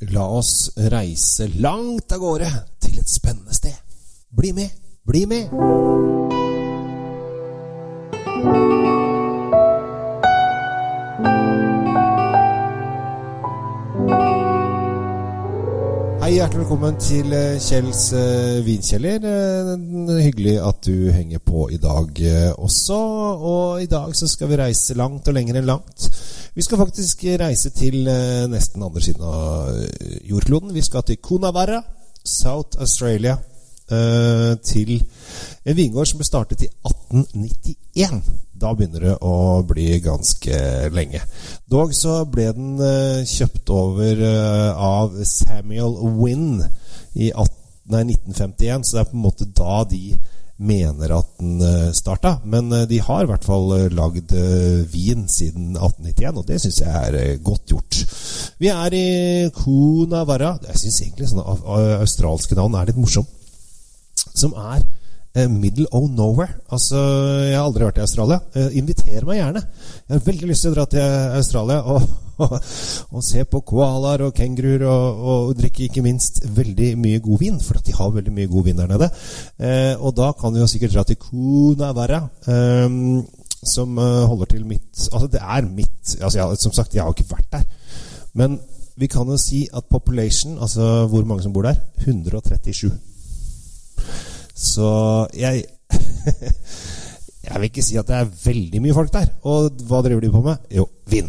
La oss reise langt av gårde til et spennende sted. Bli med, bli med! Hei, hjertelig velkommen til eh, Kjells eh, vinkjeller. Eh, hyggelig at du henger på i dag også. Og i dag så skal vi reise langt og lenger enn langt. Vi skal faktisk reise til eh, nesten andre siden av eh, jordkloden. Vi skal til Coonawarra, South Australia. eh, til en vingård som ble startet i 1891. Da begynner det å bli ganske lenge. Dog så ble den kjøpt over av Samuel Wynn i 18, nei, 1951, så det er på en måte da de mener at den uh, starta. Men eh, de har i hvert fall uh, lagd eh, vin siden 1891, og det syns jeg er eh, godt gjort. Vi er i Coonawarra. Jeg syns egentlig sånne au- au- australske navn er litt morsomme. Som er eh, middle of nowhere. Altså, Jeg har aldri vært i Australia. Eh, inviter meg gjerne. Jeg har veldig lyst til å dra til Australia og, og, og se på koalaer og kenguruer og, og drikke ikke minst veldig mye god vin, for at de har veldig mye god vin der nede. Eh, og da kan vi jo sikkert dra til Kunavara. Eh, som eh, holder til mitt Altså, det er mitt altså, jeg, Som sagt, jeg har jo ikke vært der. Men vi kan jo si at population, altså hvor mange som bor der, 137. Så jeg Jeg vil ikke si at det er veldig mye folk der. Og hva driver de på med? Jo, vin.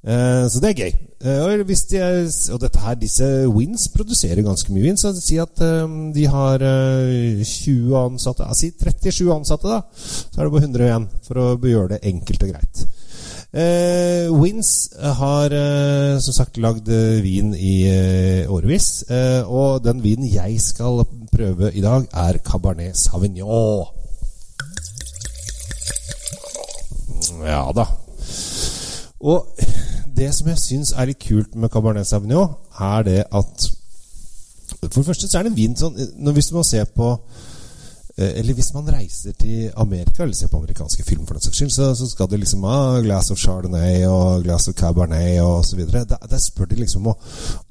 Eh, så det er gøy. Eh, og, de er, og dette her, disse Wins produserer ganske mye vin, så si at eh, de har eh, 20 ansatte ja, Si 37 ansatte, da. Så er det bare 101 for å gjøre det enkelt og greit. Eh, Wins har eh, som sagt lagd eh, vin i eh, årevis. Eh, og den vinen jeg skal prøve i dag, er Cabernet Sauvignon. Ja da. Og det som jeg syns er litt kult med Cabernet Sauvignon, er det at For det første så er det en vin sånn Hvis man ser på eh, eller hvis man reiser til Amerika, eller ser på amerikanske film, for den saks skyld, så, så skal det liksom ha glass of chardonnay og glass of cabernet og så videre. Der, spør de liksom og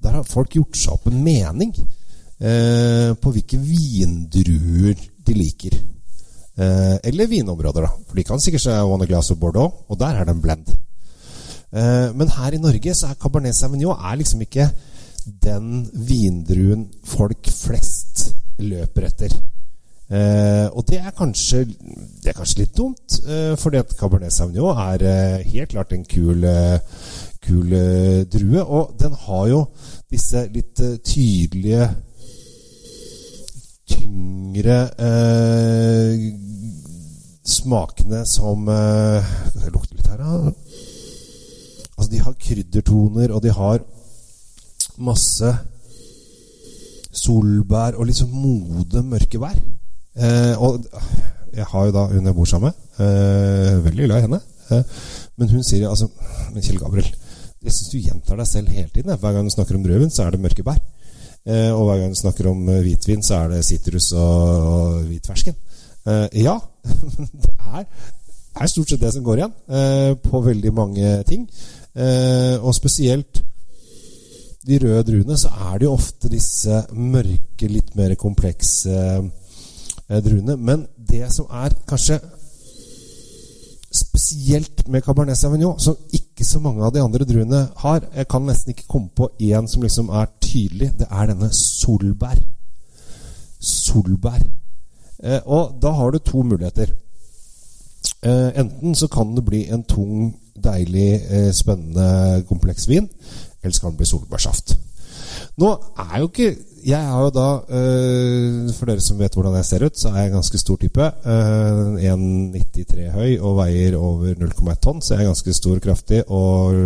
Der har folk gjort seg opp en mening eh, på hvilke vindruer de liker. Eh, eller vinområder, da. For de kan sikkert si One Glass of Bordeaux, og der er det en blend. Eh, men her i Norge så er Cabernet Sauvignon er liksom ikke den vindruen folk flest løper etter. Eh, og det er kanskje Det er kanskje litt dumt, eh, fordi at Cabernet Sauvignon er eh, helt klart en kul, eh, kul eh, drue. Og den har jo disse litt eh, tydelige Tyngre smakene som Det lukter litt her, da. Altså, de har kryddertoner, og de har masse solbær og litt sånn mode mørke bær. Eh, og jeg har jo da hun jeg bor sammen med. Eh, veldig glad i henne. Eh, men hun sier altså Men Kjell Gabriel, jeg syns du gjentar deg selv hele tiden. Hver gang du snakker om rødvin, så er det mørke bær. Eh, og hver gang du snakker om eh, hvitvin, så er det sitrus og, og hvitfersken. Eh, ja, men det er, er stort sett det som går igjen på veldig mange ting. Og spesielt de røde druene, så er det jo ofte disse mørke, litt mer komplekse druene. Men det som er kanskje spesielt med Cabernet Sauvignon, som ikke så mange av de andre druene har Jeg kan nesten ikke komme på én som liksom er tydelig. Det er denne solbær. Solbær. Eh, og da har du to muligheter. Eh, enten så kan det bli en tung, deilig, eh, spennende, kompleks vin. Eller så kan det bli solbærsaft. Nå er jo ikke Jeg har jo da, eh, for dere som vet hvordan jeg ser ut, så er jeg en ganske stor type. Eh, 1,93 høy og veier over 0,1 tonn, så jeg er ganske stor og kraftig. Og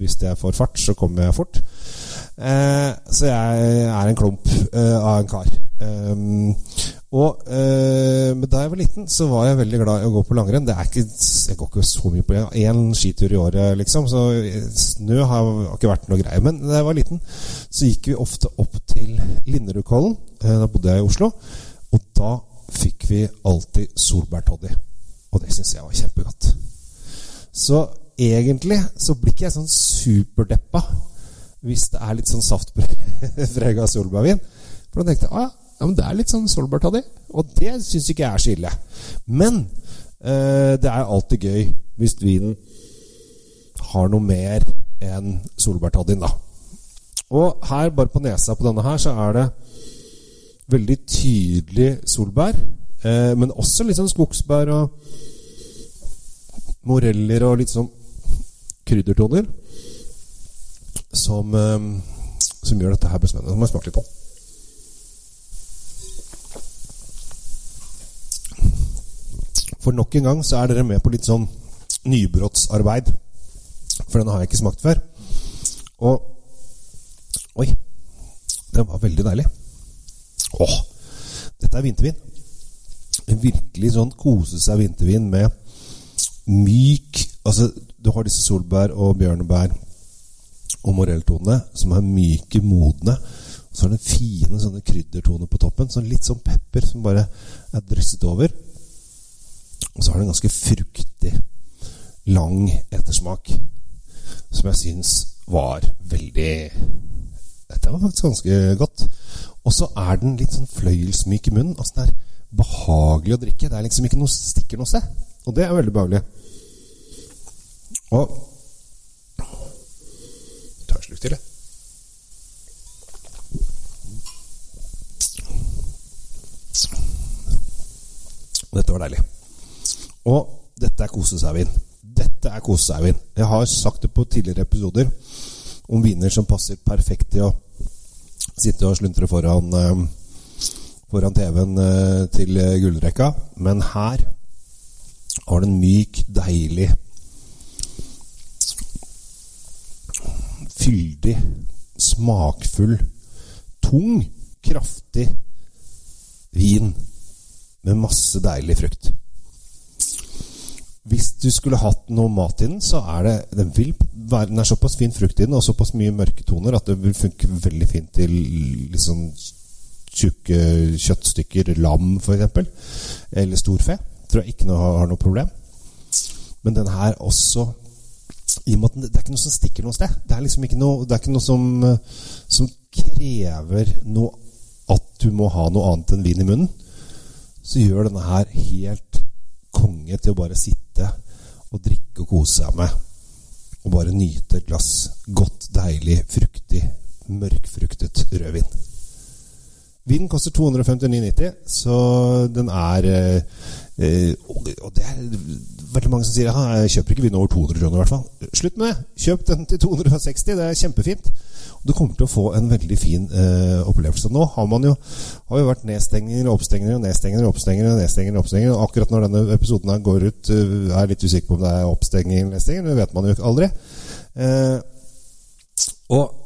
hvis jeg får fart, så kommer jeg fort. Eh, så jeg er en klump eh, av en kar. Um, og eh, da jeg var liten, så var jeg veldig glad i å gå på langrenn. Det er ikke, Jeg går ikke så mye på. Én skitur i året, liksom. Så snø har, har ikke vært noe greie. Men da jeg var liten, så gikk vi ofte opp til Linderudkollen. Eh, da bodde jeg i Oslo. Og da fikk vi alltid solbærtoddy. Og det syns jeg var kjempegodt. Så egentlig så blir ikke jeg sånn superdeppa hvis det er litt sånn saftprega solbærvin. For da tenkte jeg ja, men det er litt sånn solbærtoddy. Og det syns ikke jeg er så ille. Men eh, det er alltid gøy hvis vinen har noe mer enn solbærtoddyen, da. Og her, bare på nesa på denne her, så er det veldig tydelig solbær. Eh, men også litt sånn skogsbær og moreller og litt sånn kryddertoner. Som, eh, som gjør dette her bespennende. Så må jeg smake litt på. For nok en gang så er dere med på litt sånn nybrottsarbeid. For den har jeg ikke smakt før. Og Oi. Den var veldig deilig. Åh, dette er vintervin. En virkelig sånn kose seg vintervin med myk Altså, du har disse solbær og bjørnebær og morelltonene som er myke, modne. Og så har den fine sånne kryddertoner på toppen. Sånn litt sånn pepper som bare er drysset over. Og så har den ganske fruktig, lang ettersmak som jeg syns var veldig Dette var faktisk ganske godt. Og så er den litt sånn fløyelsmyk i munnen. Altså det er behagelig å drikke. Det er liksom ikke noe stikker noe sted. Og det er veldig behagelig. Og en slurk til, jeg. Dette var deilig. Og dette er kosesauvin. Dette er kosesauvin. Jeg har sagt det på tidligere episoder om viner som passer perfekt til å sitte og sluntre foran, eh, foran TV-en eh, til gullrekka. Men her har den myk, deilig Fyldig, smakfull, tung, kraftig vin med masse deilig frukt. Hvis du skulle hatt noe mat i den, så er det den, vil den er såpass fin frukt i den og såpass mye mørke toner at det vil funke veldig fint til liksom tjukke kjøttstykker, lam f.eks., eller storfe. Tror jeg ikke noe, har noe problem. Men den her også i og med at Det er ikke noe som stikker noe sted. Det er liksom ikke noe, det er ikke noe som, som krever noe at du må ha noe annet enn vin i munnen. Så gjør denne her helt konge til å bare sitte og drikke og kose seg med. Og bare nyte et glass godt, deilig, fruktig, mørkfruktet rødvin. Vinen koster 259,90, så den er eh, Og det er veldig mange som sier ja, jeg kjøper ikke vin over 200 kroner. i hvert fall. Slutt med det! Kjøp den til 260, det er kjempefint. Du kommer til å få en veldig fin eh, opplevelse. Nå har man jo, har jo vært nedstengninger og oppstengninger og nedstengninger og oppstengninger. Og nedstengninger oppstengninger. Og akkurat når denne episoden her går ut, uh, er jeg litt usikker på om det er oppstengning eller nedstengning. Det vet man jo aldri. Eh, og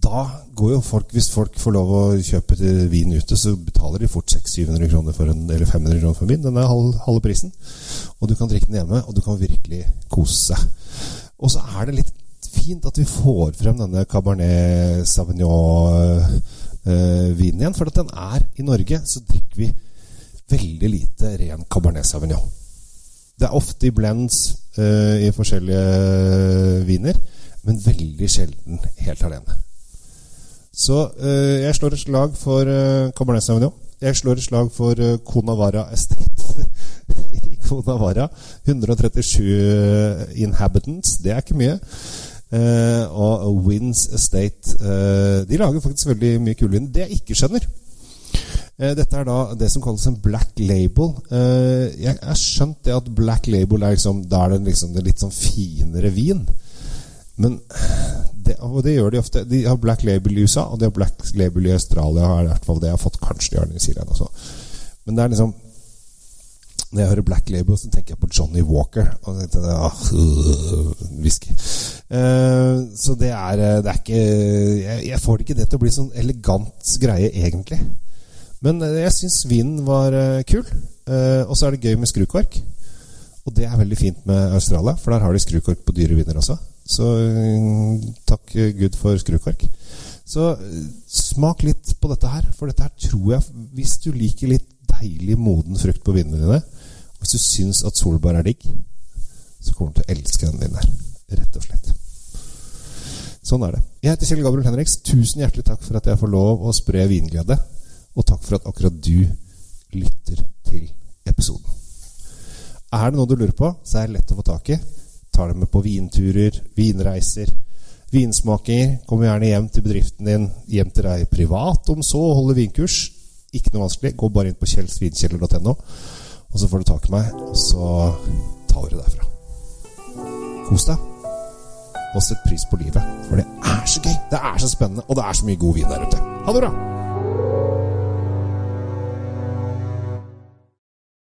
da går jo folk Hvis folk får lov å kjøpe vin ute, så betaler de fort 600-700 kroner for en, eller 500 kroner for en vin. Den er halv, halve prisen. Og du kan drikke den hjemme, og du kan virkelig kose seg. Og så er det litt fint at vi får frem denne Cabernet Sauvignon-vinen eh, igjen. For at den er i Norge, så drikker vi veldig lite ren Cabernet Sauvignon. Det er ofte i blends uh, i forskjellige viner, men veldig sjelden helt alene. Så eh, jeg slår et slag for eh, Cabernet Sauvignon. Jeg slår et slag for uh, Conavara Estate i Conavara. 137 inhabitants, det er ikke mye. Uh, og Wins Estate uh, De lager faktisk veldig mye kul vin. Det jeg ikke skjønner uh, Dette er da det som kalles en black label. jeg har skjønt det at black label er liksom Da er det liksom det litt sånn finere vin. Men det, og det gjør de ofte. De har black label i USA, og de har black label i Australia. Er i hvert fall det jeg har fått. Kanskje de har det i New også. Men det er liksom når jeg hører Black Label, så tenker jeg på Johnny Walker. Og tenkte, ah, whisky. Uh, så det er, eh, det er ikke jeg, jeg, får det ikke det til å bli sånn elegant greie, egentlig. Men uh, jeg syns vinen var uh, kul. og så er det gøy med skrukork. Og det er veldig fint med Australia, for der har de skrukork på dyre viner også. Så takk Gud for skrukork. Så smak litt på dette her, for dette her tror jeg Hvis du liker litt deilig moden frukt på vinene dine, hvis du syns at solbær er digg, så kommer du til å elske den vinen her. Rett og slett. Sånn er det. Jeg heter Kjell Gabriel Henriks. Tusen hjertelig takk for at jeg får lov å spre vinglede. Og takk for at akkurat du lytter til episoden. Er det noe du lurer på, så er det lett å få tak i. Tar deg med på vinturer, vinreiser, vinsmakinger. Kommer gjerne hjem til bedriften din, hjem til deg privat om så, holder vinkurs. Ikke noe vanskelig. Gå bare inn på kjellsvinkjeller.no, og så får du tak i meg, og så tar du det derfra. Kos deg. Og sett pris på livet, for det er så gøy. Det er så spennende, og det er så mye god vin der ute. Ha det bra!